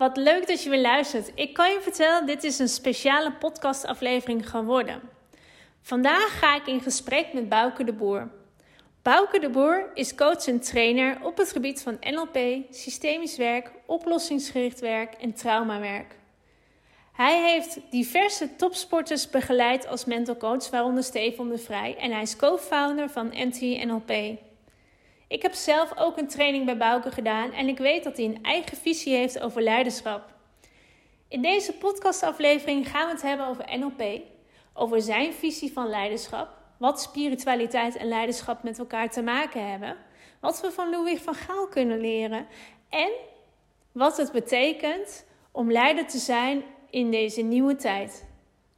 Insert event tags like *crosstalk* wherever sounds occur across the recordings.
Wat leuk dat je weer luistert. Ik kan je vertellen, dit is een speciale podcastaflevering geworden. Vandaag ga ik in gesprek met Bouke de Boer. Bouke de Boer is coach en trainer op het gebied van NLP, systemisch werk, oplossingsgericht werk en traumawerk. Hij heeft diverse topsporters begeleid als mental coach, waaronder Stefan de Vrij, en hij is co-founder van NT-NLP. Ik heb zelf ook een training bij Bouke gedaan en ik weet dat hij een eigen visie heeft over leiderschap. In deze podcastaflevering gaan we het hebben over NLP, over zijn visie van leiderschap, wat spiritualiteit en leiderschap met elkaar te maken hebben, wat we van Louis van Gaal kunnen leren en wat het betekent om leider te zijn in deze nieuwe tijd.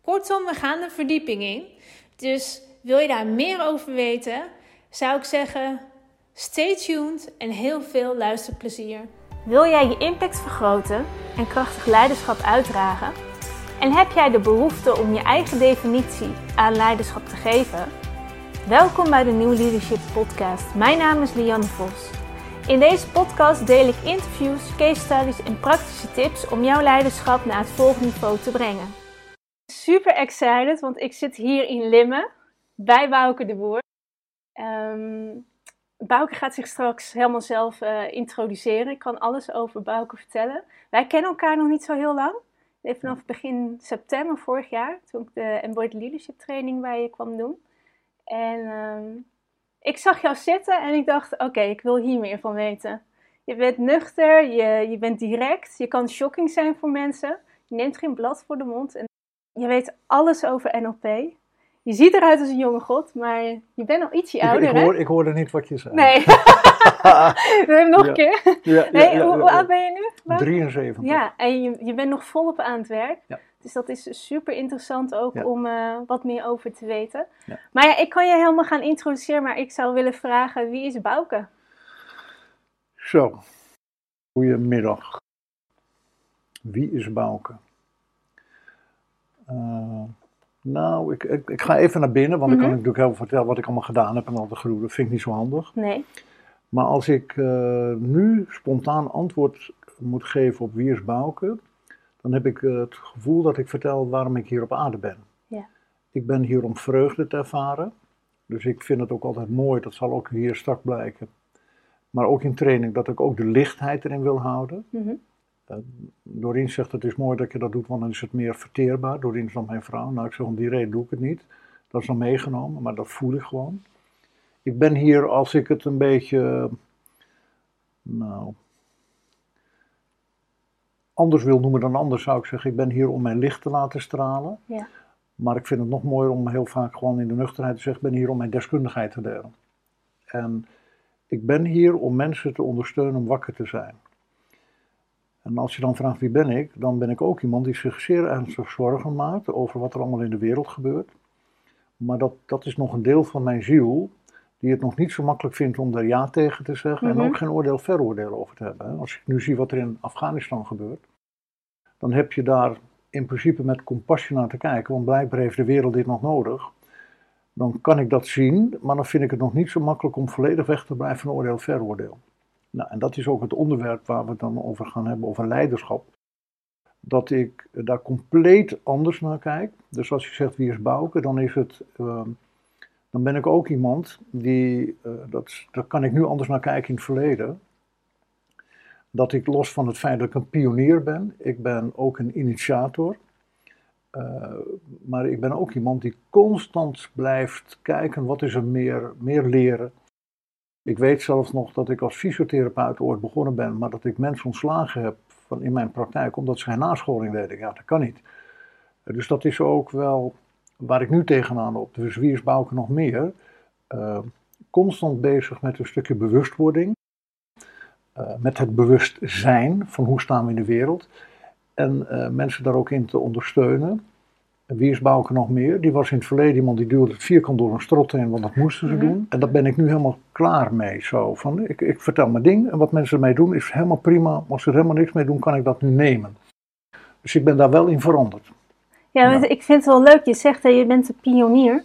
Kortom, we gaan de verdieping in. Dus wil je daar meer over weten, zou ik zeggen: stay tuned en heel veel luisterplezier. Wil jij je impact vergroten en krachtig leiderschap uitdragen? En heb jij de behoefte om je eigen definitie aan leiderschap te geven? Welkom bij de New Leadership Podcast. Mijn naam is Lianne Vos. In deze podcast deel ik interviews, case studies en praktische tips om jouw leiderschap naar het volgende niveau te brengen. Super excited, want ik zit hier in Limmen bij Bouke de Boer. Um, Bouke gaat zich straks helemaal zelf uh, introduceren. Ik kan alles over Bouke vertellen. Wij kennen elkaar nog niet zo heel lang. Even vanaf begin september vorig jaar, toen ik de Embodied Leadership training bij je kwam doen. En uh, ik zag jou zitten en ik dacht, oké, ik wil hier meer van weten. Je bent nuchter, je, je bent direct, je kan shocking zijn voor mensen. Je neemt geen blad voor de mond en je weet alles over NLP. Je ziet eruit als een jonge god, maar je bent al ietsje ouder, ik, ik hoor, Ik hoorde niet wat je zei. Nee. *laughs* nog een keer. Ja, nee, hoe, hoe, oud ben je nu? 73. Ja, en je, je bent nog volop aan het werk. Ja. Dus dat is super interessant ook om uh, wat meer over te weten. Ja. Maar ja, ik kan je helemaal gaan introduceren, maar ik zou willen vragen, wie is Bouke? Zo, goedemiddag. Wie is Bouke? Uh, nou, ik, ik, ik, ga even naar binnen, want mm -hmm. dan kan ik natuurlijk heel vertellen wat ik allemaal gedaan heb en al de groeien. Dat vind ik niet zo handig. Nee. Maar als ik uh, nu spontaan antwoord moet geven op wie is Bouke, dan heb ik het gevoel dat ik vertel waarom ik hier op aarde ben. Ja. Ik ben hier om vreugde te ervaren. Dus ik vind het ook altijd mooi, dat zal ook hier straks blijken. Maar ook in training, dat ik ook de lichtheid erin wil houden. Mm -hmm. Uh, Doreen zegt het is mooi dat je dat doet, want dan is het meer verteerbaar. Doreen is dan mijn vrouw. Nou, ik zeg om die reden doe ik het niet. Dat is dan meegenomen, maar dat voel ik gewoon. Ik ben hier als ik het een beetje, nou, anders wil noemen dan anders, zou ik zeggen. Ik ben hier om mijn licht te laten stralen. Ja. Maar ik vind het nog mooier om heel vaak gewoon in de nuchterheid te zeggen: ik ben hier om mijn deskundigheid te delen. En ik ben hier om mensen te ondersteunen om wakker te zijn. En als je dan vraagt wie ben ik, dan ben ik ook iemand die zich zeer ernstig zorgen maakt over wat er allemaal in de wereld gebeurt. Maar dat, dat is nog een deel van mijn ziel die het nog niet zo makkelijk vindt om daar ja tegen te zeggen mm -hmm. en ook geen oordeel veroordeel over te hebben. Als ik nu zie wat er in Afghanistan gebeurt, dan heb je daar in principe met compassie naar te kijken, want blijkbaar heeft de wereld dit nog nodig. Dan kan ik dat zien, maar dan vind ik het nog niet zo makkelijk om volledig weg te blijven van oordeel veroordeel. Nou, en dat is ook het onderwerp waar we het dan over gaan hebben, over leiderschap. Dat ik daar compleet anders naar kijk. Dus als je zegt wie is Bouke, dan is het... Uh, dan ben ik ook iemand die, uh, dat, daar kan ik nu anders naar kijken in het verleden. Dat ik los van het feit dat ik een pionier ben, ik ben ook een initiator. Uh, maar ik ben ook iemand die constant blijft kijken, wat is er meer, meer leren. Ik weet zelfs nog dat ik als fysiotherapeut ooit begonnen ben, maar dat ik mensen ontslagen heb van in mijn praktijk omdat ze geen nascholing deden. Ja, dat kan niet. Dus dat is ook wel waar ik nu tegenaan op. Dus wie is nog meer? Uh, constant bezig met een stukje bewustwording. Uh, met het bewustzijn van hoe staan we in de wereld. En uh, mensen daar ook in te ondersteunen. En wie is Bouke nog meer? Die was in het verleden iemand die duwde het vierkant door een strot heen, want dat moesten ze mm -hmm. doen. En daar ben ik nu helemaal klaar mee. Zo. Van, ik, ik vertel mijn ding en wat mensen ermee doen is helemaal prima. Als ze er helemaal niks mee doen, kan ik dat nu nemen. Dus ik ben daar wel in veranderd. Ja, ja. ik vind het wel leuk. Je zegt dat je bent een pionier.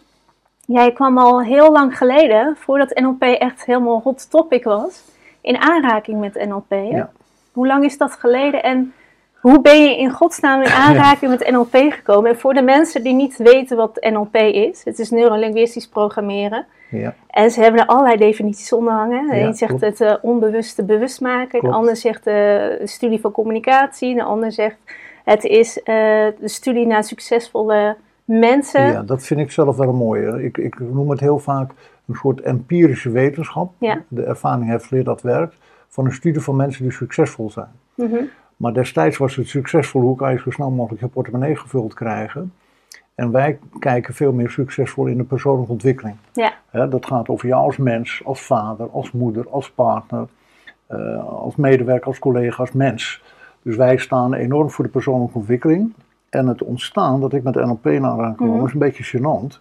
Jij kwam al heel lang geleden, voordat NLP echt helemaal hot topic was, in aanraking met NLP. Ja. Hoe lang is dat geleden en Hoe ben je in godsnaam in aanraking met NLP gekomen? En voor de mensen die niet weten wat NLP is, het is neurolinguistisch programmeren. Ja. En ze hebben er allerlei definities onder hangen. De Ja, een zegt klopt. het eh, onbewuste bewust maken, de ander zegt eh, de studie van communicatie, de ander zegt het is eh, de studie naar succesvolle mensen. Ja, dat vind ik zelf wel een mooie. Ik, ik noem het heel vaak een soort empirische wetenschap. Ja. De ervaring heeft geleerd dat werkt. Van een studie van mensen die succesvol zijn. Mhm. Maar destijds was het succesvol, hoe kan je zo snel mogelijk je portemonnee gevuld krijgen? En wij kijken veel meer succesvol in de persoonlijke ontwikkeling. Ja. Dat gaat over jou als mens, als vader, als moeder, als partner, eh, als medewerker, als collega, als mens. Dus wij staan enorm voor de persoonlijke ontwikkeling. En het ontstaan dat ik met NLP aanraking kwam Mhm. is een beetje gênant.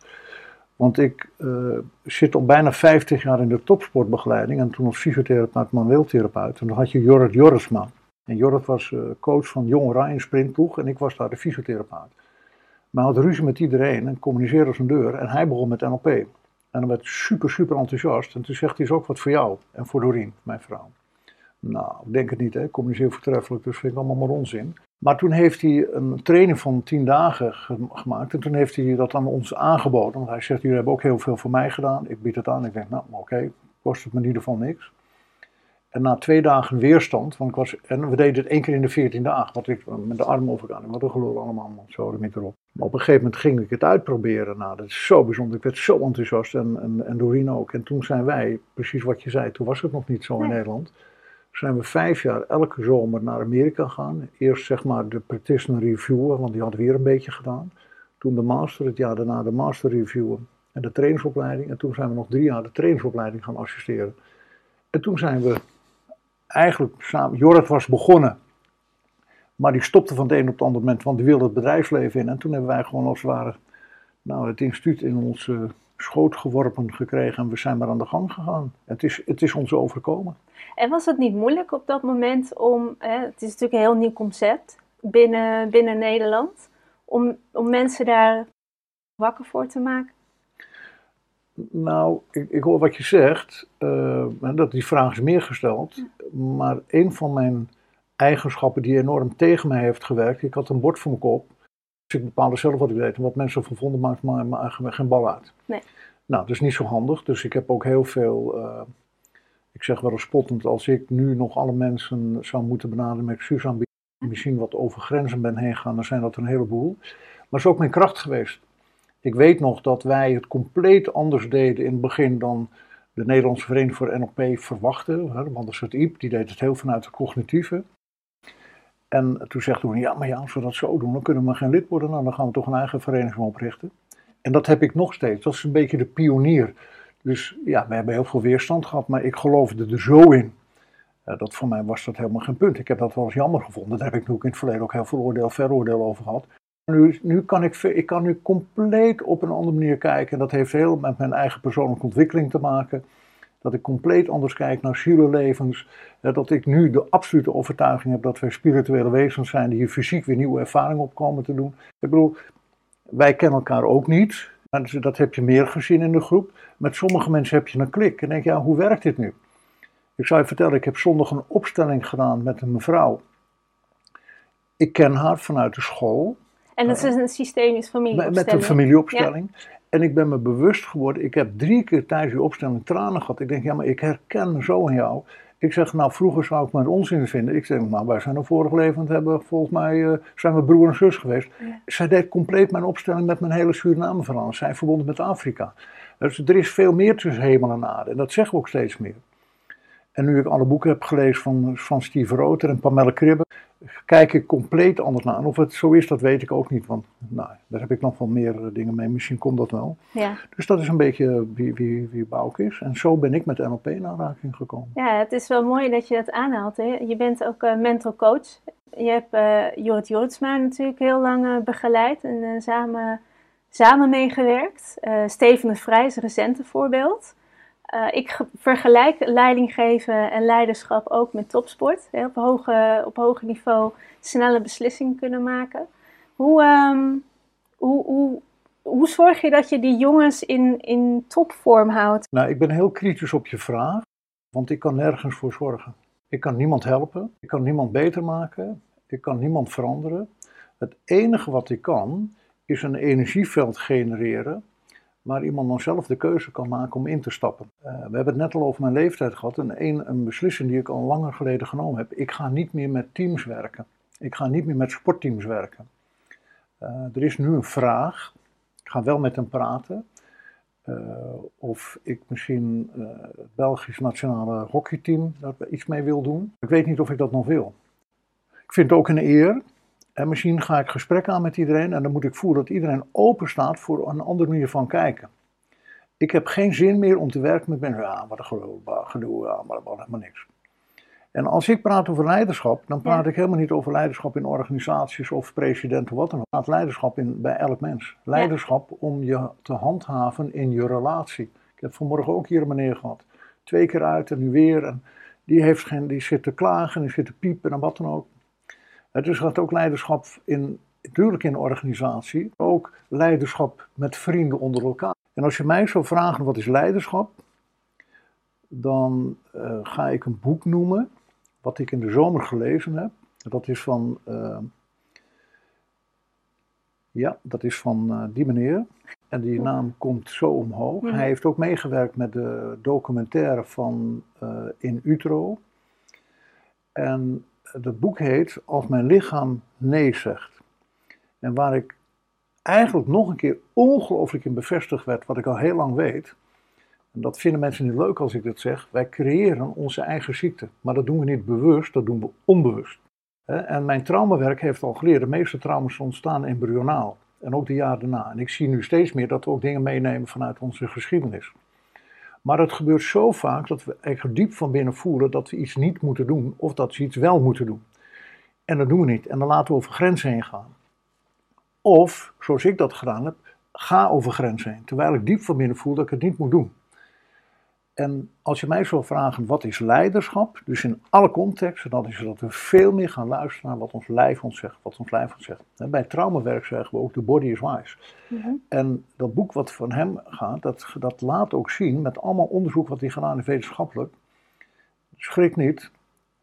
Want ik eh, zit al bijna 50 jaar in de topsportbegeleiding en toen als fysiotherapeut, manueeltherapeut. En dan had je Jorrit Jorritsma. En Jorrit was eh, coach van Jong in sprintploeg en ik was daar de fysiotherapeut. Maar had ruzie met iedereen en communiceerde als een deur en hij begon met NLP. En dan werd super, super enthousiast. En toen zegt hij, is ook wat voor jou en voor Doreen, mijn vrouw. Nou, ik denk het niet, hè. Communiceer voortreffelijk, dus vind ik allemaal maar onzin. Maar toen heeft hij een training van tien dagen ge- gemaakt. En toen heeft hij dat aan ons aangeboden. Want hij zegt, jullie hebben ook heel veel voor mij gedaan. Ik bied het aan. Ik denk, nou, oké, kost het me in ieder geval niks. En na twee dagen weerstand, want ik was, en we deden het één keer in de veertien dagen, wat ik met de arm over elkaar, wat een gelul allemaal, zo de erop. Maar op een gegeven moment ging ik het uitproberen. Nou, dat is zo bijzonder. Ik werd zo enthousiast en, en, en Doreen ook. En toen zijn wij, precies wat je zei, toen was het nog niet zo in Nee. Nederland. Zijn we vijf jaar elke zomer naar Amerika gegaan. Eerst zeg maar de practitioner reviewer, want die had weer een beetje gedaan. Toen de master, het jaar daarna de master reviewer en de trainingsopleiding. En toen zijn we nog drie jaar de trainingsopleiding gaan assisteren. En toen zijn we eigenlijk samen, Jorrit was begonnen, maar die stopte van het een op het andere moment, want die wilde het bedrijfsleven in. En toen hebben wij gewoon als het ware nou, het instituut in onze schoot geworpen gekregen en we zijn maar aan de gang gegaan. Het is, het is ons overkomen. En was het niet moeilijk op dat moment om, hè, het is natuurlijk een heel nieuw concept binnen, binnen Nederland, om, om mensen daar wakker voor te maken? Nou, ik, ik hoor wat je zegt, eh, dat die vraag is meer gesteld, maar een van mijn eigenschappen die enorm tegen mij heeft gewerkt, ik had een bord voor mijn kop, dus ik bepaalde zelf wat ik deed en wat mensen ervan vonden maakt eigenlijk geen bal uit. Nee. Nou, dat is niet zo handig, dus ik heb ook heel veel, eh, ik zeg wel eens spottend, als ik nu nog alle mensen zou moeten benaderen met excuus aanbieden, misschien wat over grenzen ben heen gaan, dan zijn dat een heleboel. Maar het is ook mijn kracht geweest. Ik weet nog dat wij het compleet anders deden in het begin dan de Nederlandse Vereniging voor NLP verwachtte. is het IEP, die deed het heel vanuit het cognitieve. En toen zegt toen, ja, maar ja, als we dat zo doen, dan kunnen we geen lid worden. Nou, dan gaan we toch een eigen vereniging oprichten. En dat heb ik nog steeds. Dat is een beetje de pionier. Dus ja, we hebben heel veel weerstand gehad, maar ik geloofde er zo in. Dat voor mij was dat helemaal geen punt. Ik heb dat wel eens jammer gevonden. Daar heb ik nu ook in het verleden ook heel veel oordeel, veroordeel over gehad. Nu, nu kan ik, ik kan nu compleet op een andere manier kijken. En dat heeft heel met mijn eigen persoonlijke ontwikkeling te maken. Dat ik compleet anders kijk naar zielenlevens. Eh, Dat ik nu de absolute overtuiging heb dat wij spirituele wezens zijn die hier fysiek weer nieuwe ervaringen op komen te doen. Ik bedoel, wij kennen elkaar ook niet. Dat heb je meer gezien in de groep. Met sommige mensen heb je een klik. En denk je, ja, hoe werkt dit nu? Ik zou je vertellen, ik heb zondag een opstelling gedaan met een mevrouw. Ik ken haar vanuit de school. En dat is een systemisch Met, familieopstelling. met een familieopstelling. En ik ben me bewust geworden, ik heb drie keer tijdens die opstelling tranen gehad. Ik denk, ja, maar ik herken zo in jou. Ik zeg, nou, vroeger zou ik me een onzin vinden. Ik zeg, nou, wij zijn er vorig levend, hebben volgens mij, eh, zijn we broer en zus geweest. Ja. Zij deed compleet mijn opstelling met mijn hele Suriname verhaal. Zij verbonden met Afrika. Dus er is veel meer tussen hemel en aarde. En dat zeggen we ook steeds meer. En nu ik alle boeken heb gelezen van, van Steve Roter en Pamela Kribbe, kijk ik compleet anders naar. En of het zo is, dat weet ik ook niet. Want nou, daar heb ik nog wel meer dingen mee. Misschien komt dat wel. Ja. Dus dat is een beetje wie, wie, wie Bouke is. En zo ben ik met NLP in aanraking gekomen. ja, het is wel mooi dat je dat aanhaalt. Hè? Je bent ook eh, mental coach. Je hebt eh Jorrit natuurlijk heel lang eh, begeleid en samen, samen meegewerkt. Steven de Vrij is een recente voorbeeld. Eh, ik ge- vergelijk leidinggeven en leiderschap ook met topsport. Hè? Op, hoge, op hoger niveau snelle beslissingen kunnen maken. Hoe, ehm, hoe, hoe, hoe zorg je dat je die jongens in, in topvorm houdt? Nou, ik ben heel kritisch op je vraag, want ik kan nergens voor zorgen. Ik kan niemand helpen, ik kan niemand beter maken. Ik kan niemand veranderen. Het enige wat ik kan, is een energieveld genereren waar iemand dan zelf de keuze kan maken om in te stappen. Uh, we hebben het net al over mijn leeftijd gehad en een, een beslissing die ik al langer geleden genomen heb. Ik ga niet meer met teams werken. Ik ga niet meer met sportteams werken. Uh, er is nu een vraag. Ik ga wel met hem praten. Uh, of ik misschien het Belgisch nationale hockeyteam daar iets mee wil doen. Ik weet niet of ik dat nog wil. Ik vind het ook een eer en misschien ga ik gesprek aan met iedereen en dan moet ik voelen dat iedereen open staat voor een andere manier van kijken. Ik heb geen zin meer om te werken met mensen. Ja, wat een gedoe, ja, maar dat helemaal niks. En als ik praat over leiderschap, dan praat ik helemaal niet over leiderschap in organisaties of presidenten, wat dan ook. Het leiderschap in, bij elk mens. Leiderschap om je te handhaven in je relatie. Ik heb vanmorgen ook hier een meneer gehad. Twee keer uit en nu weer. En die, heeft geen, die zit te klagen, die zit te piepen en wat dan ook. Het is gaat ook leiderschap in, natuurlijk in organisatie, ook leiderschap met vrienden onder elkaar. En als je mij zou vragen wat is leiderschap, dan uh, ga ik een boek noemen, wat ik in de zomer gelezen heb. Dat is van, uh, ja, dat is van uh, die meneer. En die naam komt zo omhoog. Mhm. Hij heeft ook meegewerkt met de documentaire van In Utro. En het boek heet Als mijn lichaam nee zegt. En waar ik eigenlijk nog een keer ongelooflijk in bevestigd werd, wat ik al heel lang weet. En dat vinden mensen niet leuk als ik dit zeg. Wij creëren onze eigen ziekte. Maar dat doen we niet bewust, dat doen we onbewust. En mijn traumawerk heeft al geleerd, de meeste trauma's ontstaan embryonaal. En ook de jaren daarna. En ik zie nu steeds meer dat we ook dingen meenemen vanuit onze geschiedenis. Maar het gebeurt zo vaak dat we echt diep van binnen voelen dat we iets niet moeten doen of dat we iets wel moeten doen. En dat doen we niet. En dan laten we over grenzen heen gaan. Of, zoals ik dat gedaan heb, ga over grenzen heen. Terwijl ik diep van binnen voel dat ik het niet moet doen. En als je mij zou vragen wat is leiderschap, dus in alle contexten, dan is dat we veel meer gaan luisteren naar wat ons lijf ons zegt. Wat ons lijf ons zegt. Bij traumawerk zeggen we ook, the body is wise. Mhm. En dat boek wat van hem gaat, dat, dat laat ook zien, met allemaal onderzoek wat hij gedaan heeft wetenschappelijk, schrik niet,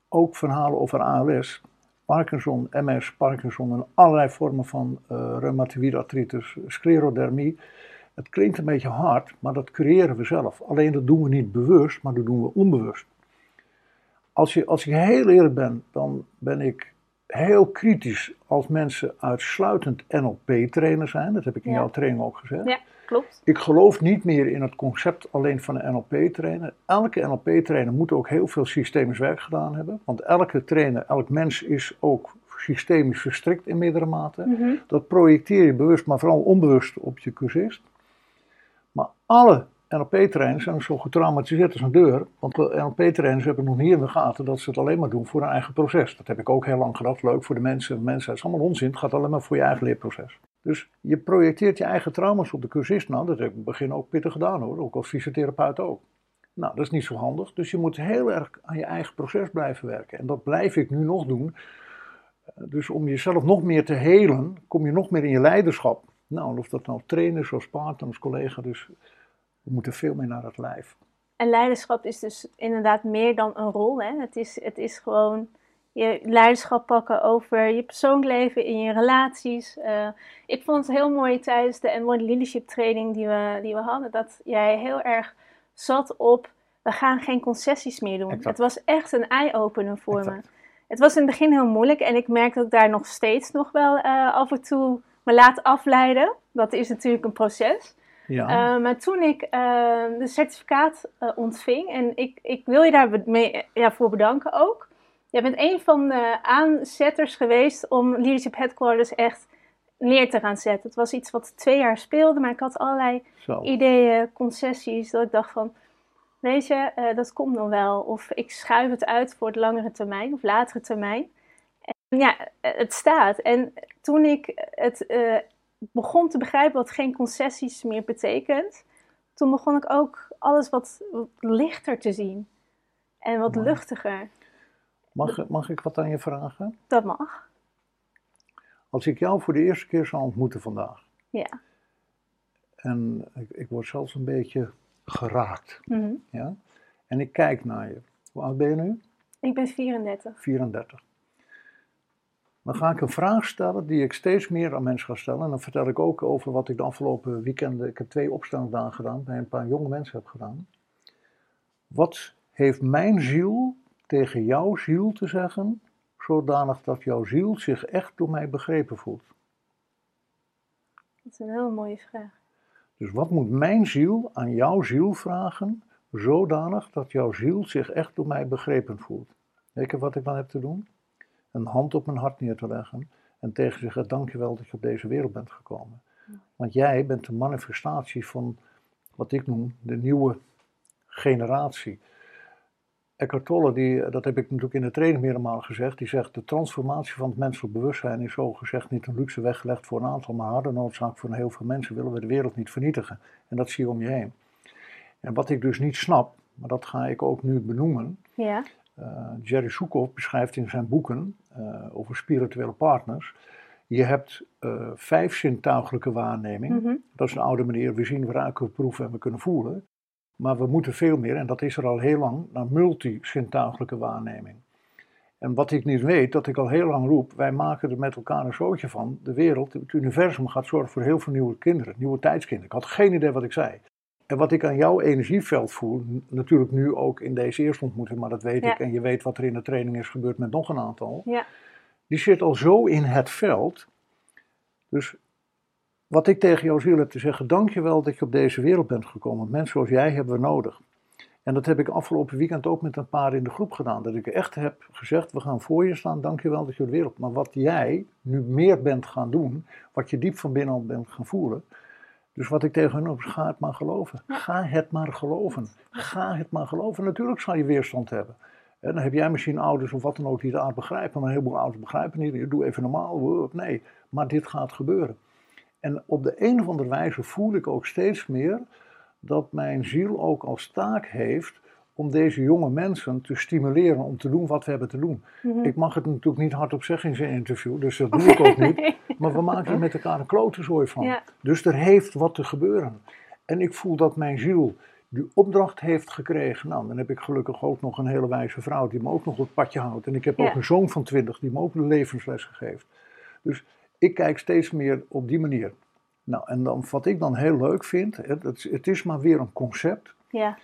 ook verhalen over ALS, Parkinson, MS, Parkinson en allerlei vormen van uh, reumatoïde artritis, sclerodermie het klinkt een beetje hard, maar dat creëren we zelf. Alleen dat doen we niet bewust, maar dat doen we onbewust. Als, je, als ik heel eerlijk ben, dan ben ik heel kritisch als mensen uitsluitend NLP-trainer zijn. Dat heb ik in jouw training ook gezegd. Ja, klopt. Ik geloof niet meer in het concept alleen van een NLP-trainer. Elke NLP-trainer moet ook heel veel systemisch werk gedaan hebben. Want elke trainer, elk mens is ook systemisch verstrikt in meerdere mate. Mhm. Dat projecteer je bewust, maar vooral onbewust op je cursist. Maar alle NLP-trainers zijn zo getraumatiseerd als een deur. Want NLP-trainers hebben nog niet in de gaten dat ze het alleen maar doen voor hun eigen proces. Dat heb ik ook heel lang gedaan. Leuk voor de mensen. mensen het is allemaal onzin. Het gaat alleen maar voor je eigen leerproces. Dus je projecteert je eigen trauma's op de cursist. Nou, dat heb ik in het begin ook pittig gedaan hoor. Ook als fysiotherapeut ook. Nou, dat is niet zo handig. Dus je moet heel erg aan je eigen proces blijven werken. En dat blijf ik nu nog doen. Dus om jezelf nog meer te helen, kom je nog meer in je leiderschap. Nou, of dat nou trainers of partners, collega, dus we moeten veel meer naar het lijf. En leiderschap is dus inderdaad meer dan een rol. Hè? Het, is, het is gewoon je leiderschap pakken over je persoonlijk leven, in je relaties. Uh, ik vond het heel mooi tijdens de N1 Leadership Training die we, die we hadden, dat jij heel erg zat op, we gaan geen concessies meer doen. Het was echt een eye-opener voor me. Het was in het begin heel moeilijk en ik merk dat ik daar nog steeds nog wel uh, af en toe me laat afleiden. Dat is natuurlijk een proces. Ja. Uh, maar toen ik uh, de certificaat uh, ontving, en ik, ik wil je daar mee, ja, voor bedanken ook. Jij bent een van de aanzetters geweest om Leadership Headquarters echt neer te gaan zetten. Het was iets wat twee jaar speelde, maar ik had allerlei ideeën, concessies, dat ik dacht van, weet je, dat komt nog wel. Of ik schuif het uit voor het langere termijn of latere termijn. Ja, het staat. En toen ik het uh, begon te begrijpen wat geen concessies meer betekent, toen begon ik ook alles wat, lichter te zien. En wat luchtiger. Mag, mag ik wat aan je vragen? Dat mag. Als ik jou voor de eerste keer zou ontmoeten vandaag. Ja. En ik, ik word zelfs een beetje geraakt. Mhm. Ja? En ik kijk naar je. Hoe oud ben je nu? Ik ben 34. 34. Dan ga ik een vraag stellen die ik steeds meer aan mensen ga stellen. En dan vertel ik ook over wat ik de afgelopen weekenden, ik heb twee opstellingsdagen gedaan, bij een paar jonge mensen heb gedaan. Wat heeft mijn ziel tegen jouw ziel te zeggen, zodanig dat jouw ziel zich echt door mij begrepen voelt? Dat is een heel mooie vraag. Dus wat moet mijn ziel aan jouw ziel vragen, zodanig dat jouw ziel zich echt door mij begrepen voelt? Weet je wat ik dan heb te doen? Een hand op mijn hart neer te leggen en tegen zeggen: Dankjewel dat je op deze wereld bent gekomen. Want jij bent de manifestatie van wat ik noem de nieuwe generatie. Eckhart Tolle, die, dat heb ik natuurlijk in de training meermaal gezegd, die zegt de transformatie van het menselijk bewustzijn is zo gezegd niet een luxe weggelegd voor een aantal, maar harde noodzaak voor heel veel mensen willen we de wereld niet vernietigen. En dat zie je om je heen. En wat ik dus niet snap, maar dat ga ik ook nu benoemen. Ja. Uh, Jerry Soukov beschrijft in zijn boeken uh, over spirituele partners. Je hebt uh, vijf zintuigelijke waarnemingen. Mhm. Dat is een oude manier. We zien, we ruiken, we proeven en we kunnen voelen. Maar we moeten veel meer, en dat is er al heel lang, naar multisintuigelijke waarneming. En wat ik niet weet, dat ik al heel lang roep, wij maken er met elkaar een zootje van. De wereld, het universum gaat zorgen voor heel veel nieuwe kinderen, nieuwe tijdskinderen. Ik had geen idee wat ik zei. En wat ik aan jouw energieveld voel, natuurlijk nu ook in deze eerste ontmoeting, maar dat weet Ja. ik. En je weet wat er in de training is gebeurd met nog een aantal. Ja. Die zit al zo in het veld. Dus wat ik tegen jouw ziel heb te zeggen, dank je wel dat je op deze wereld bent gekomen. Want mensen zoals jij hebben we nodig. En dat heb ik afgelopen weekend ook met een paar in de groep gedaan. Dat ik echt heb gezegd, we gaan voor je staan, dank je wel dat je op de wereld. Maar wat jij nu meer bent gaan doen, wat je diep van binnen al bent gaan voelen. Dus wat ik tegen hen op, ga het maar geloven. Ga het maar geloven. Ga het maar geloven. Natuurlijk zal je weerstand hebben. En dan heb jij misschien ouders of wat dan ook die het begrijpen. Maar een heleboel ouders begrijpen niet. Doe even normaal. Nee, maar dit gaat gebeuren. En op de een of andere wijze voel ik ook steeds meer dat mijn ziel ook als taak heeft om deze jonge mensen te stimuleren om te doen wat we hebben te doen. Mhm. Ik mag het natuurlijk niet hardop zeggen in zijn interview, dus dat doe *laughs* ik ook niet. Maar we maken er met elkaar een klotenzooi van. Ja. Dus er heeft wat te gebeuren. En ik voel dat mijn ziel die opdracht heeft gekregen. Nou, dan heb ik gelukkig ook nog een hele wijze vrouw die me ook nog op het padje houdt. En ik heb Ja. ook een zoon van twintig die me ook een levensles geeft. Dus ik kijk steeds meer op die manier. Nou, en dan, wat ik dan heel leuk vind, het, het, het is maar weer een concept. Ja.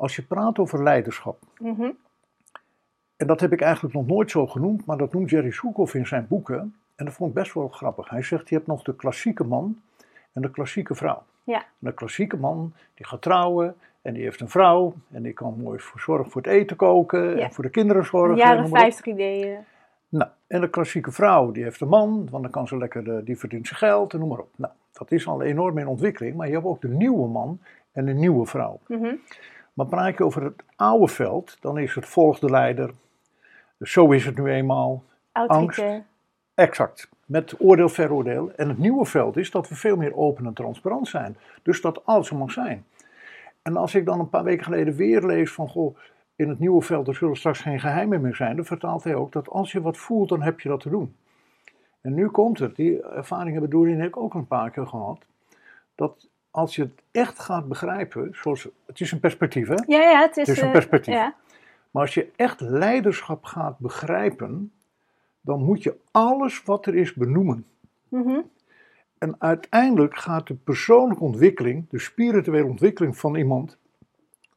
Als je praat over leiderschap, Mhm. en dat heb ik eigenlijk nog nooit zo genoemd, maar dat noemt Jerry Soukov in zijn boeken. En dat vond ik best wel grappig. Hij zegt, je hebt nog de klassieke man en de klassieke vrouw. Ja. En de klassieke man, die gaat trouwen en die heeft een vrouw. En die kan mooi voor zorgen voor het eten koken Ja. en voor de kinderen zorgen. Jaren op. 50 ideeën. Nou, en de klassieke vrouw, die heeft een man, want dan kan ze lekker, de, die verdient zijn geld en noem maar op. Nou, dat is al enorm in ontwikkeling, maar je hebt ook de nieuwe man en de nieuwe vrouw. Mhm. Maar praat je over het oude veld, dan is het volg de leider. Dus zo is het nu eenmaal. Autoritair. Exact. Met oordeel, veroordeel. En het nieuwe veld is dat we veel meer open en transparant zijn. Dus dat alles er mag zijn. En als ik dan een paar weken geleden weer lees van, goh, in het nieuwe veld er zullen straks geen geheimen meer zijn, dan vertaalt hij ook dat als je wat voelt, dan heb je dat te doen. En nu komt het, die ervaring hebben Doreen en ik ook een paar keer gehad, dat als je het echt gaat begrijpen, zoals, het is een perspectief hè, Ja, ja, het is, Het is een eh, perspectief. Ja. maar als je echt leiderschap gaat begrijpen, dan moet je alles wat er is benoemen. Mhm. En uiteindelijk gaat de persoonlijke ontwikkeling, de spirituele ontwikkeling van iemand,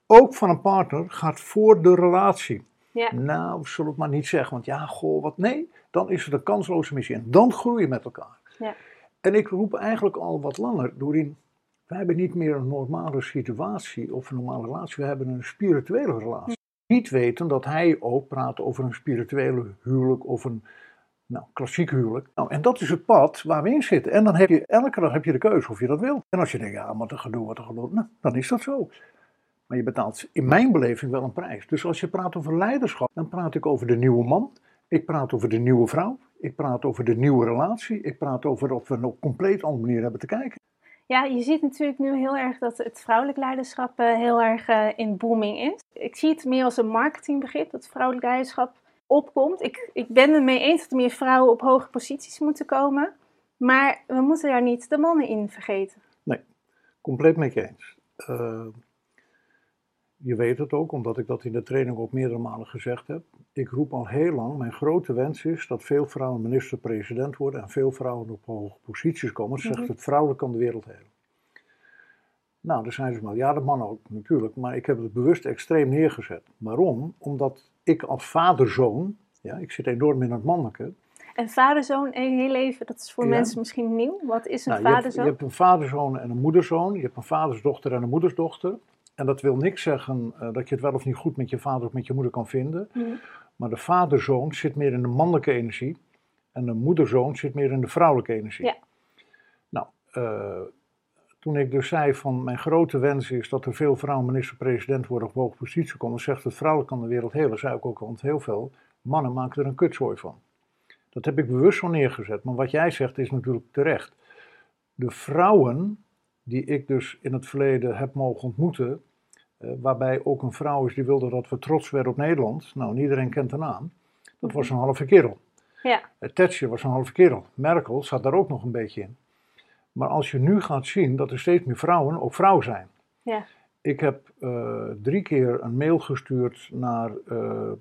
ook van een partner, gaat voor de relatie. Ja. Nou, zullen het maar niet zeggen, want ja, goh, wat nee, dan is het een kansloze missie. En dan groei je met elkaar. Ja. En ik roep eigenlijk al wat langer, doorheen, wij hebben niet meer een normale situatie of een normale relatie, we hebben een spirituele relatie. Niet weten dat hij ook praat over een spirituele huwelijk of een nou, klassiek huwelijk. Nou, en dat is het pad waar we in zitten. En dan heb je elke dag heb je de keuze of je dat wil. En als je denkt, ja, maar te gedoe, wat een gedoe, nou, dan is dat zo. Maar je betaalt in mijn beleving wel een prijs. Dus als je praat over leiderschap, dan praat ik over de nieuwe man. Ik praat over de nieuwe vrouw. Ik praat over de nieuwe relatie. Ik praat over dat we een compleet andere manier hebben te kijken. Ja, je ziet natuurlijk nu heel erg dat het vrouwelijk leiderschap eh, heel erg eh, in booming is. Ik zie het meer als een marketingbegrip, dat vrouwelijk leiderschap opkomt. Ik, ik ben het mee eens dat er meer vrouwen op hoge posities moeten komen. Maar we moeten daar niet de mannen in vergeten. Compleet met je eens. Eh, je weet het ook, omdat ik dat in de training ook meerdere malen gezegd heb. Ik roep al heel lang, mijn grote wens is dat veel vrouwen minister-president worden en veel vrouwen op hoge posities komen. Ze zegt Mhm. het vrouwelijk kan de wereld helen. Nou, daar zijn ze maar. Ja, de mannen ook natuurlijk, maar ik heb het bewust extreem neergezet. Waarom? Omdat ik als vaderzoon, ja, ik zit enorm in het mannelijke. En vaderzoon, een heel even, dat is voor Ja. mensen misschien nieuw. Wat is een Nou, je, hebt, vaderzoon? je hebt een vaderzoon en een moederzoon. Je hebt een vadersdochter en een moedersdochter. En dat wil niks zeggen eh, dat je het wel of niet goed met je vader of met je moeder kan vinden. Mhm. Maar de vaderzoon zit meer in de mannelijke energie. En de moederzoon zit meer in de vrouwelijke energie. Ja. Nou, eh, toen ik dus zei van mijn grote wens is dat er veel vrouwen minister-president worden op hoge positie komen. Zegt het vrouwelijk kan de wereld helen. Zei ik ook al, want heel veel mannen maken er een kutzooi van. Dat heb ik bewust zo neergezet. Maar wat jij zegt is natuurlijk terecht. De vrouwen die ik dus in het verleden heb mogen ontmoeten, eh, waarbij ook een vrouw is die wilde dat we trots werden op Nederland. Nou, en iedereen kent de naam. Dat was een halve kerel. Ja, Eh, Thatcher was een halve kerel. Merkel zat daar ook nog een beetje in. Maar als je nu gaat zien dat er steeds meer vrouwen ook vrouw zijn. ja. Ik heb eh, drie keer een mail gestuurd naar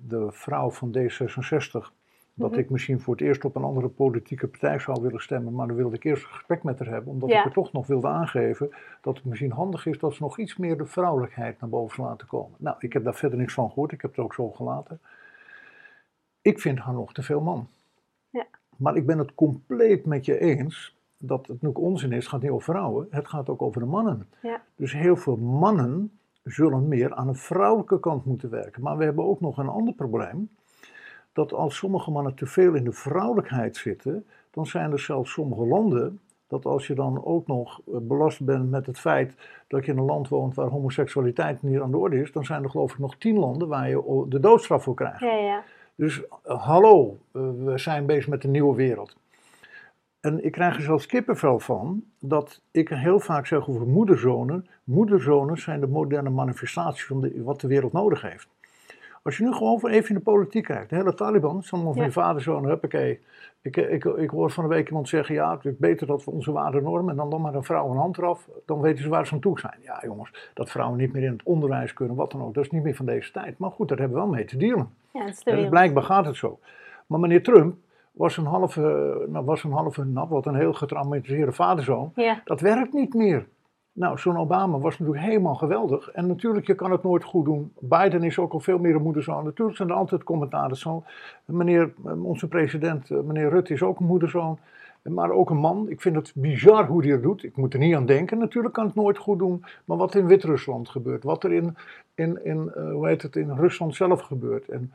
de vrouw van D66. Dat Mhm. ik misschien voor het eerst op een andere politieke partij zou willen stemmen. Maar dan wilde ik eerst een gesprek met haar hebben. Omdat Ja. ik er toch nog wilde aangeven dat het misschien handig is dat ze nog iets meer de vrouwelijkheid naar boven laten komen. Nou, ik heb daar verder niks van gehoord. Ik heb het ook zo gelaten. Ik vind haar nog te veel man. Ja. Maar ik ben het compleet met je eens dat het natuurlijk onzin is. Het gaat niet over vrouwen, het gaat ook over de mannen. Ja. Dus heel veel mannen zullen meer aan de vrouwelijke kant moeten werken. Maar we hebben ook nog een ander probleem. Dat als sommige mannen te veel in de vrouwelijkheid zitten, dan zijn er zelfs sommige landen dat als je dan ook nog eh, belast bent met het feit dat je in een land woont waar homoseksualiteit niet aan de orde is, dan zijn er geloof ik nog tien landen waar je de doodstraf voor krijgt. Ja, ja. Dus eh, hallo, eh, we zijn bezig met een nieuwe wereld. En ik krijg er zelfs kippenvel van dat ik heel vaak zeg over moederzonen. Moederzonen zijn de moderne manifestatie van de, wat de wereld nodig heeft. Als je nu gewoon voor even in de politiek kijkt, de hele Taliban, het is allemaal van je vaderzoon, huppakee. Ik, ik, ik hoor van de week iemand zeggen, ja, het is beter dat we onze waarden en dan dan maar een vrouw een hand eraf, dan weten ze waar ze aan toe zijn. Ja jongens, dat vrouwen niet meer in het onderwijs kunnen, wat dan ook, dat is niet meer van deze tijd. Maar goed, daar hebben we wel mee te dealen. ja dat is blijkbaar gaat het zo. Maar meneer Trump was een halve, nou, was een halve, nou, wat een heel getraumatiseerde vaderzoon. Ja, Dat werkt niet meer. Nou, zo'n Obama was natuurlijk helemaal geweldig. En natuurlijk, je kan het nooit goed doen. Biden is ook al veel meer een moederzoon. Natuurlijk zijn er altijd commentaren. Zo, meneer, eh, onze president, eh, meneer Rutte, is ook een moederzoon. Maar ook een man. Ik vind het bizar hoe hij het doet. Ik moet er niet aan denken. Natuurlijk kan het nooit goed doen. Maar wat in Wit-Rusland gebeurt. Wat er in, in, in, eh, hoe heet het, in Rusland zelf gebeurt. En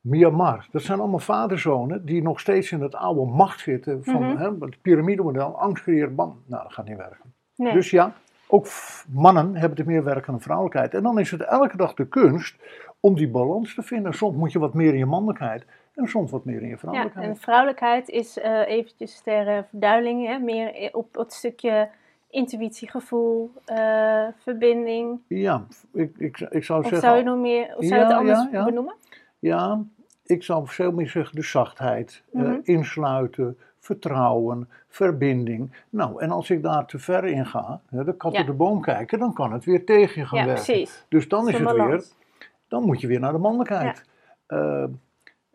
Myanmar. Dat zijn allemaal vaderzonen die nog steeds in het oude macht zitten. Van Mhm. hè, het piramidemodel. Angst creëert bam. Nou, dat gaat niet werken. nee. Dus ja, ook mannen hebben er meer werk aan de vrouwelijkheid. En dan is het elke dag de kunst om die balans te vinden. Soms moet je wat meer in je mannelijkheid en soms wat meer in je ja, vrouwelijkheid. en vrouwelijkheid is eh, eventjes ter eh, verduidelijking, hè, meer i- op het stukje intuïtie, gevoel, eh, verbinding. Ja, ik, ik, ik zou Of zeggen. zou je nog meer, of zou je het Ja, anders ja, ja. benoemen? Ja, ik zou veel meer zeggen de zachtheid, eh, Mhm. insluiten, vertrouwen, verbinding. Nou, en als ik daar te ver in ga, hè, de kat Ja. op de boom kijken, dan kan het weer tegen je gaan Ja, werken. precies. Dus dan is het weer, dan moet je weer naar de mannelijkheid. Eh,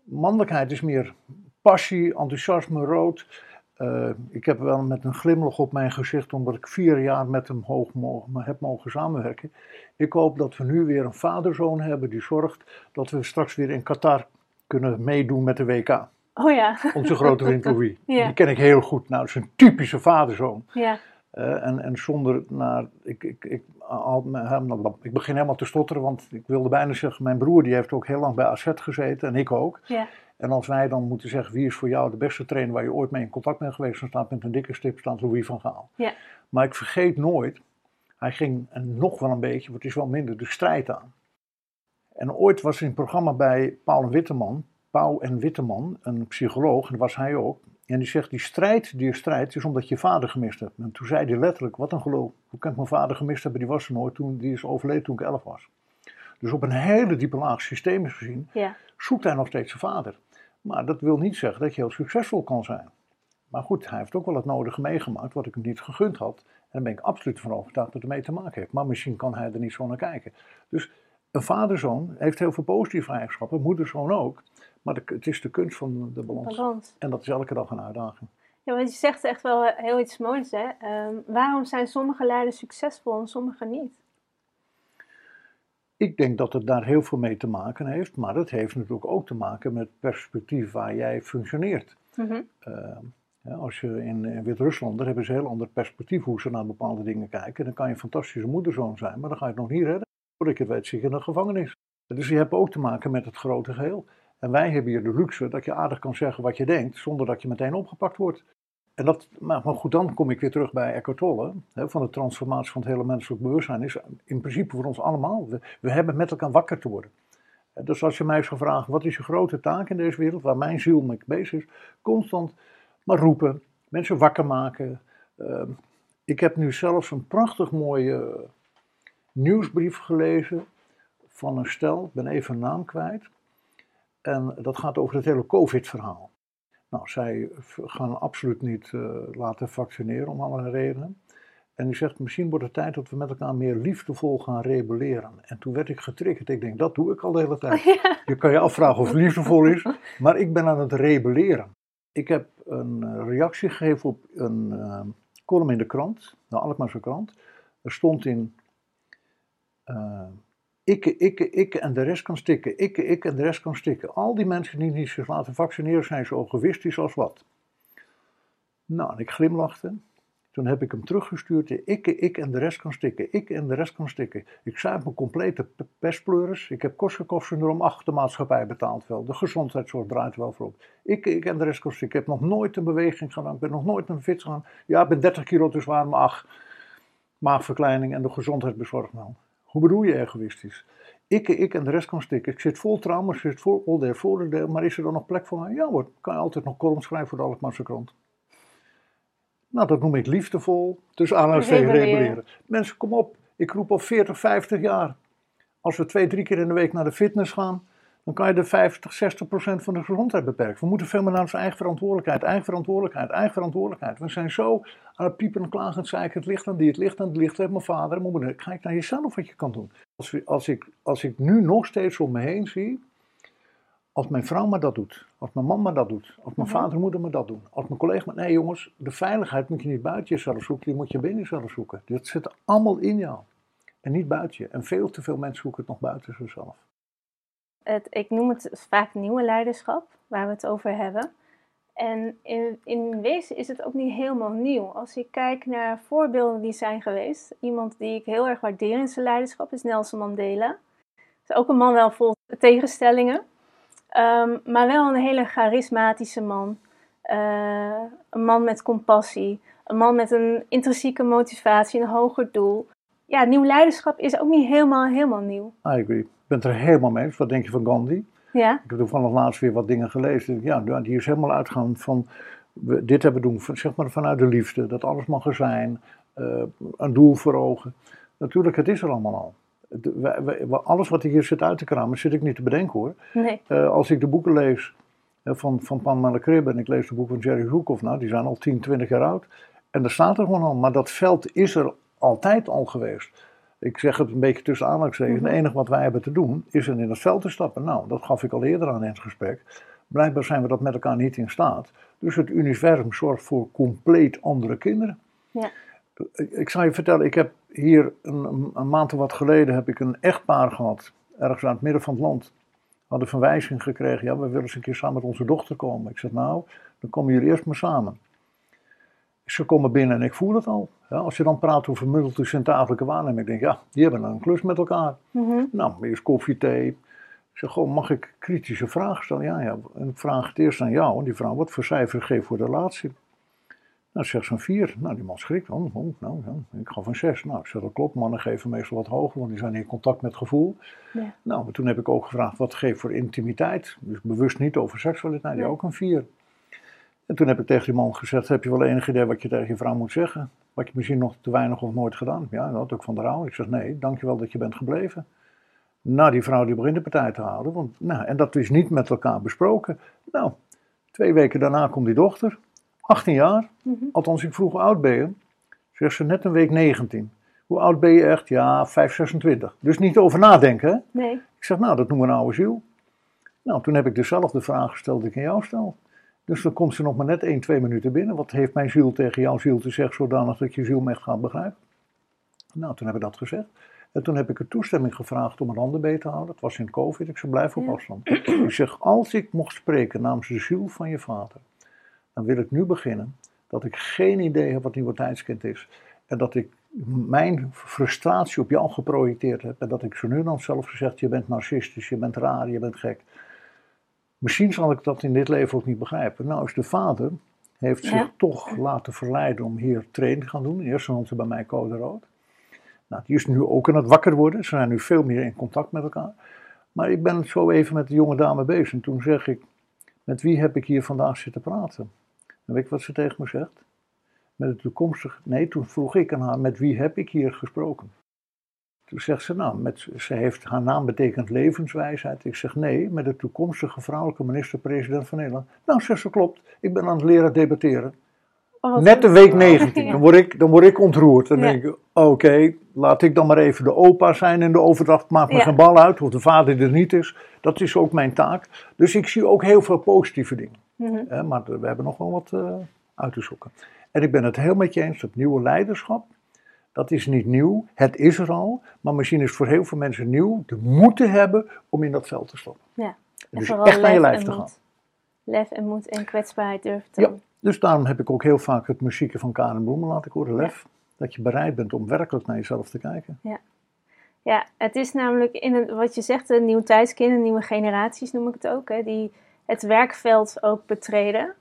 mannelijkheid is meer passie, enthousiasme, rood. Eh, ik heb wel met een glimlach op mijn gezicht, omdat ik vier jaar met hem hoog mogen, heb mogen samenwerken. Ik hoop dat we nu weer een vaderzoon hebben die zorgt dat we straks weer in Qatar kunnen meedoen met de WK. Oh ja, Onze grote vriend Louis. *laughs* Ja. Die ken ik heel goed. Nou, dat is een typische vaderzoon. ja, Eh, en, en zonder, naar, ik, ik, ik, al- hem- ik begin helemaal te stotteren, want ik wilde bijna zeggen, mijn broer die heeft ook heel lang bij AZ gezeten en ik ook. ja, En als wij dan moeten zeggen, wie is voor jou de beste trainer waar je ooit mee in contact bent geweest, dan staat met een dikke stip staat Louis van Gaal. ja, Maar ik vergeet nooit, hij ging en nog wel een beetje, want het is wel minder, de strijd aan. En ooit was er in een programma bij Paul Witteman, Pauw en Witteman, een psycholoog, en dat was hij ook. En die zegt, die strijd die je strijdt, is omdat je vader gemist hebt. En toen zei hij letterlijk, wat een geloof. Hoe kan ik mijn vader gemist hebben? Die was er nooit, toen, die is overleden toen ik elf was. Dus op een hele diepe laag systemisch gezien ja, zoekt hij nog steeds zijn vader. Maar dat wil niet zeggen dat je heel succesvol kan zijn. Maar goed, hij heeft ook wel het nodige meegemaakt wat ik hem niet gegund had. En daar ben ik absoluut van overtuigd dat het ermee te maken heeft. Maar misschien kan hij er niet zo naar kijken. Dus een vaderzoon heeft heel veel positieve eigenschappen, moederzoon ook. Maar de, het is de kunst van de balans. balans. En dat is elke dag een uitdaging. Ja, want je zegt echt wel heel iets moois, hè? Ehm, waarom zijn sommige leiders succesvol en sommige niet? Ik denk dat het daar heel veel mee te maken heeft, maar het heeft natuurlijk ook te maken met het perspectief waar jij functioneert. Mhm. Ehm, ja, als je in, in Wit-Rusland, daar hebben ze een heel ander perspectief hoe ze naar bepaalde dingen kijken. Dan kan je een fantastische moederzoon zijn, maar dan ga je het nog niet redden. Voordat je het weet, zit je in de gevangenis. Dus je hebt ook te maken met het grote geheel. En wij hebben hier de luxe dat je aardig kan zeggen wat je denkt, zonder dat je meteen opgepakt wordt. En dat, maar, goed, dan kom ik weer terug bij Eckhart Tolle. Hè, van de transformatie van het hele menselijk bewustzijn is in principe voor ons allemaal. We, we hebben met elkaar wakker te worden. Dus als je mij zou vragen, wat is je grote taak in deze wereld, waar mijn ziel mee bezig is, constant maar roepen, mensen wakker maken. Uh, ik heb nu zelfs een prachtig mooie nieuwsbrief gelezen van een stel, ik ben even een naam kwijt. En dat gaat over het hele COVID-verhaal. Nou, zij gaan absoluut niet uh, laten vaccineren om allerlei redenen. En die zegt, misschien wordt het tijd dat we met elkaar meer liefdevol gaan rebelleren. En toen werd ik getriggerd. Ik denk, dat doe ik al de hele tijd. *laughs* Ja. Je kan je afvragen of het liefdevol is, maar ik ben aan het rebelleren. Ik heb een reactie gegeven op een uh, column in de krant, de Alkmaarse krant. Er stond in, uh, ikke, ikke, ikke en de rest kan stikken, ikke, ikke en de rest kan stikken. Al die mensen die niet zich laten vaccineren zijn zo egoïstisch als wat. Nou, en ik glimlachte. Toen heb ik hem teruggestuurd. Ik, ik en de rest kan stikken. Ik en de rest kan stikken. Ik zuip mijn complete pestpleuris. Ik heb Korsakoff-syndroom. Ach, de maatschappij betaalt wel. De gezondheidszorg draait wel voorop. Ik, ik en de rest kan stikken. Ik heb nog nooit een beweging gedaan. Ik ben nog nooit een fit gegaan. Ja, ik ben 30 kilo te zwaar, maar ach. Maagverkleining en de gezondheid nou. Hoe bedoel je egoïstisch? Ik, ik en de rest kan stikken. Ik zit vol trauma's, zit vol al der voordelen. Maar is er dan nog plek voor mij? Ja hoor, kan je altijd nog columns schrijven voor de Alkmaarse krant. Nou, dat noem ik liefdevol, tussen aanhalingstekens rebelleren. Mensen, kom op, ik roep al 40, 50 jaar. Als we twee, drie keer in de week naar de fitness gaan, dan kan je de 50, 60 procent van de gezondheid beperken. We moeten veel meer naar onze eigen verantwoordelijkheid, eigen verantwoordelijkheid, eigen verantwoordelijkheid. We zijn zo aan het piepen en klagen en zeiken, het ligt aan die, het ligt aan het licht, heeft mijn vader en mijn moeder. Kijk naar jezelf wat je kan doen. Als, als, ik, als ik nu nog steeds om me heen zie, als mijn vrouw maar dat doet, als mijn man maar dat doet, als mijn vader en moeder maar dat doen, als mijn collega maar... Nee jongens, de veiligheid moet je niet buiten jezelf zoeken, die moet je binnen jezelf zoeken. Dat zit allemaal in jou en niet buiten je. En veel te veel mensen zoeken het nog buiten zichzelf. Het, ik noem het vaak nieuwe leiderschap, waar we het over hebben. En in, in wezen is het ook niet helemaal nieuw. Als ik kijk naar voorbeelden die zijn geweest, iemand die ik heel erg waardeer in zijn leiderschap is Nelson Mandela. Is ook een man wel vol tegenstellingen. Um, maar wel een hele charismatische man. Uh, een man met compassie. Een man met een intrinsieke motivatie, een hoger doel. Ja, nieuw leiderschap is ook niet helemaal, helemaal nieuw. I agree. Ik ben het er helemaal mee eens. Wat denk je van Gandhi? Ja. Ik heb toevallig laatst weer wat dingen gelezen. Ja, die is helemaal uitgaan van... We, dit hebben we doen, zeg maar vanuit de liefde. Dat alles mag er zijn. Uh, een doel voor ogen. Natuurlijk, het is er allemaal al alles wat hier zit uit te kramen, zit ik niet te bedenken hoor. Nee. Uh, als ik de boeken lees uh, van, van Pan Malakrib en ik lees de boeken van Jerry Zhukov, nou die zijn al 10, 20 jaar oud. En daar staat er gewoon al, maar dat veld is er altijd al geweest. Ik zeg het een beetje tussen aanhalingstekens. Mm -hmm. Het enige wat wij hebben te doen is er in het veld te stappen. Nou, dat gaf ik al eerder aan in het gesprek. Blijkbaar zijn we dat met elkaar niet in staat. Dus het universum zorgt voor compleet andere kinderen. Ja. Ik zal je vertellen, ik heb hier een, een, maand of wat geleden heb ik een echtpaar gehad, ergens aan het midden van het land. Hadden verwijzing gekregen, ja, we willen eens een keer samen met onze dochter komen. Ik zeg, nou, dan komen jullie eerst maar samen. Ze komen binnen en ik voel het al. Ja, als je dan praat over multicentrafelijke waarneming, ik denk, ja, die hebben een klus met elkaar. Mm -hmm. Nou, eerst koffie, thee. Ik zeg, goh, mag ik kritische vragen stellen? Ja, ja. En ik vraag het eerst aan jou. En die vrouw, wat voor cijfer geef voor de relatie? Nou, zegt ze een 4. Nou, die man schrikt. Oh, oh, nou, ja. Ik gaf een 6. Nou, ik zeg dat klopt. Mannen geven meestal wat hoger, want die zijn in contact met gevoel. Ja. Nou, maar toen heb ik ook gevraagd wat geeft voor intimiteit. Dus bewust niet over seksualiteit. Die Nee. ook een 4. En toen heb ik tegen die man gezegd: Heb je wel enig idee wat je tegen je vrouw moet zeggen? Wat je misschien nog te weinig of nooit gedaan? Ja, dat had ook van de rouw. Ik zeg: Nee, dankjewel dat je bent gebleven. Nou, die vrouw die begint de partij te houden. Want, nou, en dat is niet met elkaar besproken. Nou, twee weken daarna komt die dochter. 18 jaar. Mhm. Althans, ik vroeg hoe oud ben je? Zegt ze net een week 19. Hoe oud ben je echt? Ja, 5, 26. Dus niet over nadenken. hè? Nee. Ik zeg, nou, dat noemen we een oude ziel. Nou, toen heb ik dezelfde vraag gesteld die ik aan jou stel. Dus dan komt ze nog maar net 1, 2 minuten binnen. Wat heeft mijn ziel tegen jouw ziel te zeggen, zodanig dat je ziel me echt gaat begrijpen? Nou, toen heb ik dat gezegd. En toen heb ik er toestemming gevraagd om een handen beet te houden. Het was in COVID, ik zei, blijf op Ja. afstand. *clears throat* Ik zeg, als ik mocht spreken namens de ziel van je vader, dan wil ik nu beginnen dat ik geen idee heb wat nieuwe tijdskind is. En dat ik mijn frustratie op jou geprojecteerd heb. En dat ik zo nu dan zelf gezegd, je bent narcistisch, je bent raar, je bent gek. Misschien zal ik dat in dit leven ook niet begrijpen. Nou is de vader, heeft zich Ja. toch laten verleiden om hier training te gaan doen. In eerste instantie bij mij code rood. Nou, die is nu ook aan het wakker worden. Ze zijn nu veel meer in contact met elkaar. Maar ik ben zo even met de jonge dame bezig. En toen zeg ik, met wie heb ik hier vandaag zitten praten? En weet je wat ze tegen me zegt? Met de toekomstige... Nee, toen vroeg ik aan haar, met wie heb ik hier gesproken? Toen zegt ze, nou, met, ze heeft, haar naam betekent levenswijsheid. Ik zeg, nee, met de toekomstige vrouwelijke minister-president van Nederland. Nou, zegt ze, klopt. Ik ben aan het leren debatteren. Oh, Net de week 19, dan word ik, dan word ik ontroerd. Dan Ja. denk ik, oké, laat ik dan maar even de opa zijn in de overdracht. Maakt me Ja. geen bal uit, of de vader er niet is. Dat is ook mijn taak. Dus ik zie ook heel veel positieve dingen. Mhm. Maar we hebben nog wel wat eh, uit te zoeken. En ik ben het heel met je eens, dat nieuwe leiderschap, dat is niet nieuw. Het is er al, maar misschien is het voor heel veel mensen nieuw de moeten hebben om in dat veld te stappen. Ja. En Dus echt aan je lijf te gaan. moed. Lef en moed en kwetsbaarheid durven te Ja. Dus daarom heb ik ook heel vaak het muziekje van Karen Bloemen laten horen, lef. Dat je bereid bent om werkelijk naar jezelf te kijken. Ja, het is namelijk in een, wat je zegt, de nieuwe tijdskinderen, nieuwe generaties noem ik het ook, hè, die het werkveld ook betreden.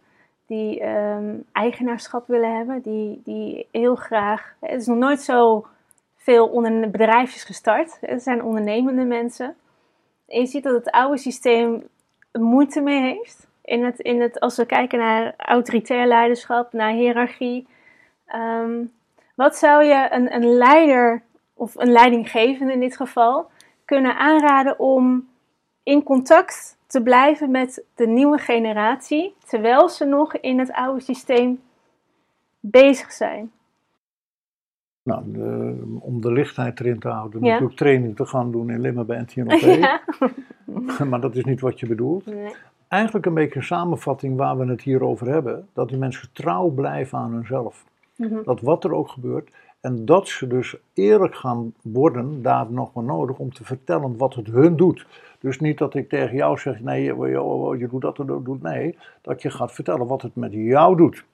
Die ehm, eigenaarschap willen hebben, die, die heel graag. Het is nog nooit zo veel onder bedrijfjes gestart. Het zijn ondernemende mensen. En je ziet dat het oude systeem moeite mee heeft. In het, in het, als we kijken naar autoritair leiderschap, naar hiërarchie. Ehm, wat zou je een, een leider of een leidinggevende in dit geval, kunnen aanraden om in contact te blijven met de nieuwe generatie, terwijl ze nog in het oude systeem bezig zijn. Nou, de- om de lichtheid erin te houden, Ja. natuurlijk training te gaan doen in Limmen bij NTNOP. Ja. *laughs* maar dat is niet wat je bedoelt. Nee. Eigenlijk een beetje een samenvatting waar we het hier over hebben. Dat die mensen trouw blijven aan hunzelf. Mhm. Dat wat er ook gebeurt. En dat ze dus eerlijk gaan worden, daar nog maar nodig, om te vertellen wat het hun doet. Dus niet dat ik tegen jou zeg, nee, je, doet dat en dat doet. Nee, dat je gaat vertellen wat het met jou doet.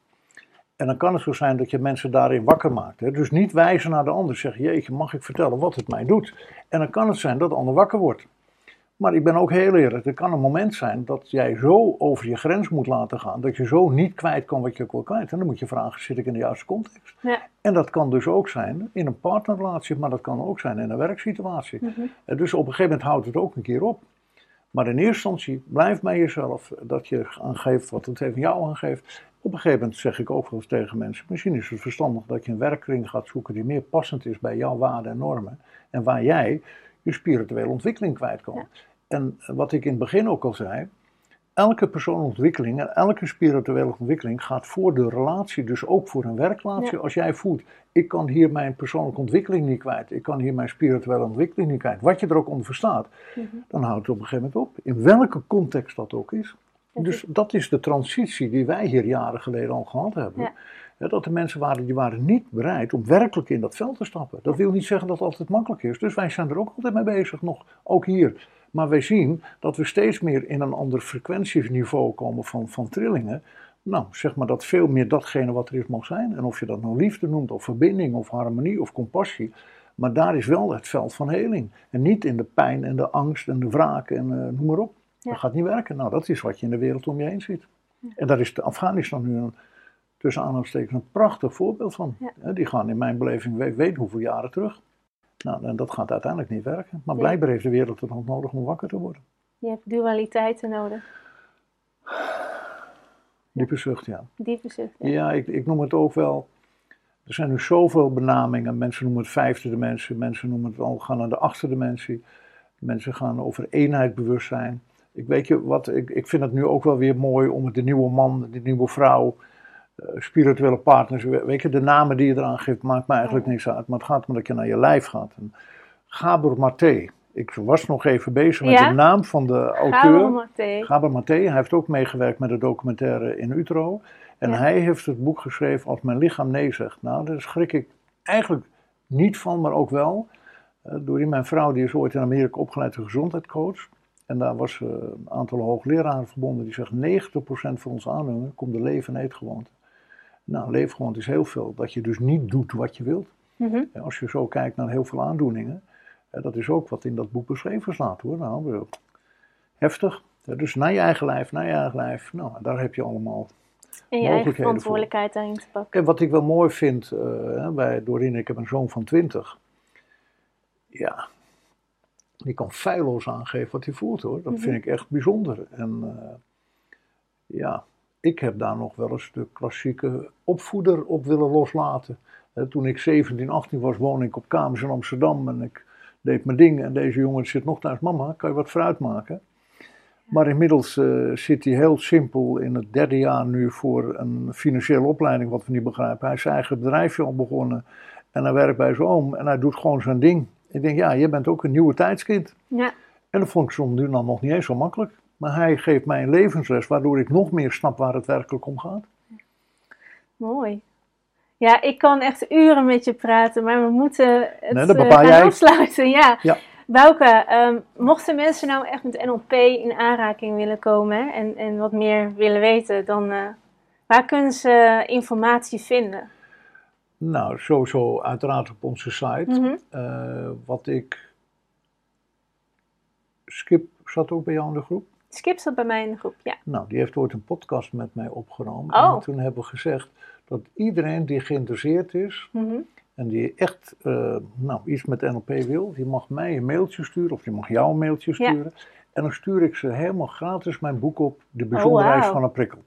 En dan kan het zo zijn dat je mensen daarin wakker maakt. Hè? Dus niet wijzen naar de ander, zeggen, jeetje, mag ik vertellen wat het mij doet? En dan kan het zijn dat de ander wakker wordt. Maar ik ben ook heel eerlijk, er kan een moment zijn dat jij zo over je grens moet laten gaan, dat je zo niet kwijt kan wat je ook wil kwijt. En dan moet je vragen, zit ik in de juiste context? Ja. En dat kan dus ook zijn in een partnerrelatie, maar dat kan ook zijn in een werksituatie. Mhm. En dus op een gegeven moment houdt het ook een keer op. Maar in eerste instantie, blijf bij jezelf, dat je aangeeft wat het tegen jou aangeeft. Op een gegeven moment zeg ik ook wel eens tegen mensen, misschien is het verstandig dat je een werkkring gaat zoeken die meer passend is bij jouw waarden en normen. En waar jij je spirituele ontwikkeling kwijt kan. Ja. En wat ik in het begin ook al zei, elke persoonlijke ontwikkeling en elke spirituele ontwikkeling gaat voor de relatie, dus ook voor een werkrelatie. Ja. Als jij voelt, ik kan hier mijn persoonlijke ontwikkeling niet kwijt, ik kan hier mijn spirituele ontwikkeling niet kwijt, wat je er ook onder verstaat, Mhm. dan houdt het op een gegeven moment op. In welke context dat ook is. Dus dat is de transitie die wij hier jaren geleden al gehad hebben. Ja. Ja, dat de mensen waren, die waren niet bereid om werkelijk in dat veld te stappen. Dat wil niet zeggen dat het altijd makkelijk is. Dus wij zijn er ook altijd mee bezig, nog, ook hier. Maar wij zien dat we steeds meer in een ander frequentieniveau komen van, van trillingen. Nou, zeg maar dat veel meer datgene wat er is mag zijn. En of je dat nou liefde noemt, of verbinding, of harmonie, of compassie. Maar daar is wel het veld van heling. En niet in de pijn en de angst en de wraak en eh, noem maar op. Ja. Dat gaat niet werken. Nou, dat is wat je in de wereld om je heen ziet. En daar is de Afghanistan nu een, tussen aanhalingstekens een prachtig voorbeeld van. Ja. Die gaan in mijn beleving weet, weet hoeveel jaren terug. Nou, en dat gaat uiteindelijk niet werken. Maar Nee. blijkbaar heeft de wereld het nog nodig om wakker te worden. Je hebt dualiteiten nodig. Diepe zucht, ja. Diepe zucht. Ja. Ja, ik, ik noem het ook wel. Er zijn nu zoveel benamingen. Mensen noemen het vijfde dimensie, mensen noemen het al gaan naar de achtste dimensie. Mensen gaan over eenheid bewustzijn. Ik weet je wat, ik, ik vind het nu ook wel weer mooi om het de nieuwe man, de nieuwe vrouw. Spirituele partners, weet je, de namen die je eraan geeft, maakt me eigenlijk niks uit. Maar het gaat om dat je naar je lijf gaat. En Gabor Maté, ik was nog even bezig met de naam van de auteur. Gabor Maté. Gabor Maté, hij heeft ook meegewerkt met de documentaire in Utro. En hij heeft het boek geschreven Als mijn lichaam nee zegt. Nou, daar schrik ik eigenlijk niet van, maar ook wel. Uh, doordat mijn vrouw, die is ooit in Amerika opgeleid als gezondheidscoach. En daar was uh, een aantal hoogleraren verbonden die zeggen 90% van onze aandoeningen komt de leven- en eetgewoonte. Nou, leefgewoonte is heel veel. Dat je dus niet doet wat je wilt. Mhm. Als je zo kijkt naar heel veel aandoeningen, dat is ook wat in dat boek beschreven staat hoor. Nou, heftig. Dus naar je eigen lijf, naar je eigen lijf. Nou, daar heb je allemaal en je eigen verantwoordelijkheid daarin te pakken. En wat ik wel mooi vind uh, bij Doreen, ik heb een zoon van 20. Ja, die kan feilloos aangeven wat hij voelt hoor. Dat mhm. vind ik echt bijzonder. En uh, ja, ik heb daar nog wel eens de klassieke opvoeder op willen loslaten. toen ik 17, 18 was, woonde ik op kamers in Amsterdam en ik deed mijn ding. En deze jongen zit nog thuis, mama, kan je wat fruit maken? Maar inmiddels uh, zit hij heel simpel in het derde jaar nu voor een financiële opleiding, wat we niet begrijpen. Hij is zijn eigen bedrijfje al begonnen en hij werkt bij zijn oom en hij doet gewoon zijn ding. Ik denk, ja, je bent ook een nieuwe tijdskind. Ja. En dat vond ik soms nu dan nog niet eens zo makkelijk. Maar hij geeft mij een levensles, waardoor ik nog meer snap waar het werkelijk om gaat. Mooi. Ja, ik kan echt uren met je praten, maar we moeten het nee, uh, gaan jij. afsluiten. Ja. ja. Bouke, um, mochten mensen nou echt met NLP in aanraking willen komen en, en wat meer willen weten, dan uh, waar kunnen ze informatie vinden? Nou, sowieso uiteraard op onze site. Mm wat ik. Skip zat ook bij jou in de groep? Skip zat bij mij in de groep, ja. Nou, die heeft ooit een podcast met mij opgenomen. Oh. En toen hebben we gezegd dat iedereen die geïnteresseerd is, mm en die echt uh, nou, iets met NLP wil, die mag mij een mailtje sturen of die mag jou een mailtje sturen. En dan stuur ik ze helemaal gratis mijn boek op, De oh, van een Prikkel.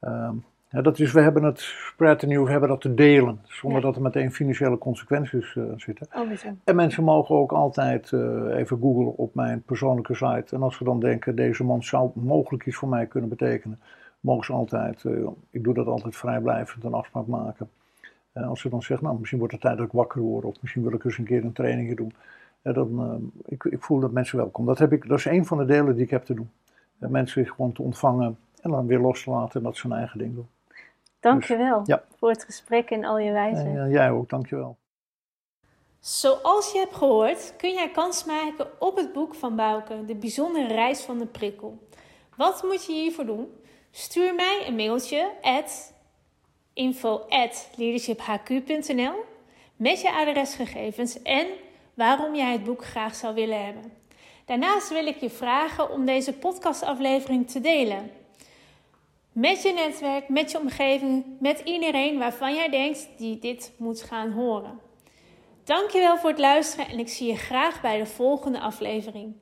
Ehm, ja, dat is, we hebben het spread en we hebben dat te delen, zonder dat er meteen financiële consequenties uh, zitten. Oh, en mensen mogen ook altijd uh, even googlen op mijn persoonlijke site. En als ze dan denken, deze man zou mogelijk iets voor mij kunnen betekenen, mogen ze altijd, ik doe dat altijd vrijblijvend, een afspraak maken. Uh, als ze dan zegt, nou misschien wordt het tijd dat ik wakker word of misschien wil ik eens een keer een training doen. Uh, dan, ik, ik, voel dat mensen welkom. Dat, heb ik, dat is een van de delen die ik heb te doen. mensen gewoon te ontvangen en dan weer los te laten en dat ze hun eigen ding doen. Dankjewel dus, ja. voor het gesprek en al je wijze. En jij ook, dankjewel. Zoals je hebt gehoord, kun jij kans maken op het boek van Bouke, De Bijzondere Reis van de Prikkel. Wat moet je hiervoor doen? Stuur mij een mailtje at info leadershiphq.nl met je adresgegevens en waarom jij het boek graag zou willen hebben. Daarnaast wil ik je vragen om deze podcastaflevering te delen. Met je netwerk, met je omgeving, met iedereen waarvan jij denkt die dit moet gaan horen. Dankjewel voor het luisteren en ik zie je graag bij de volgende aflevering.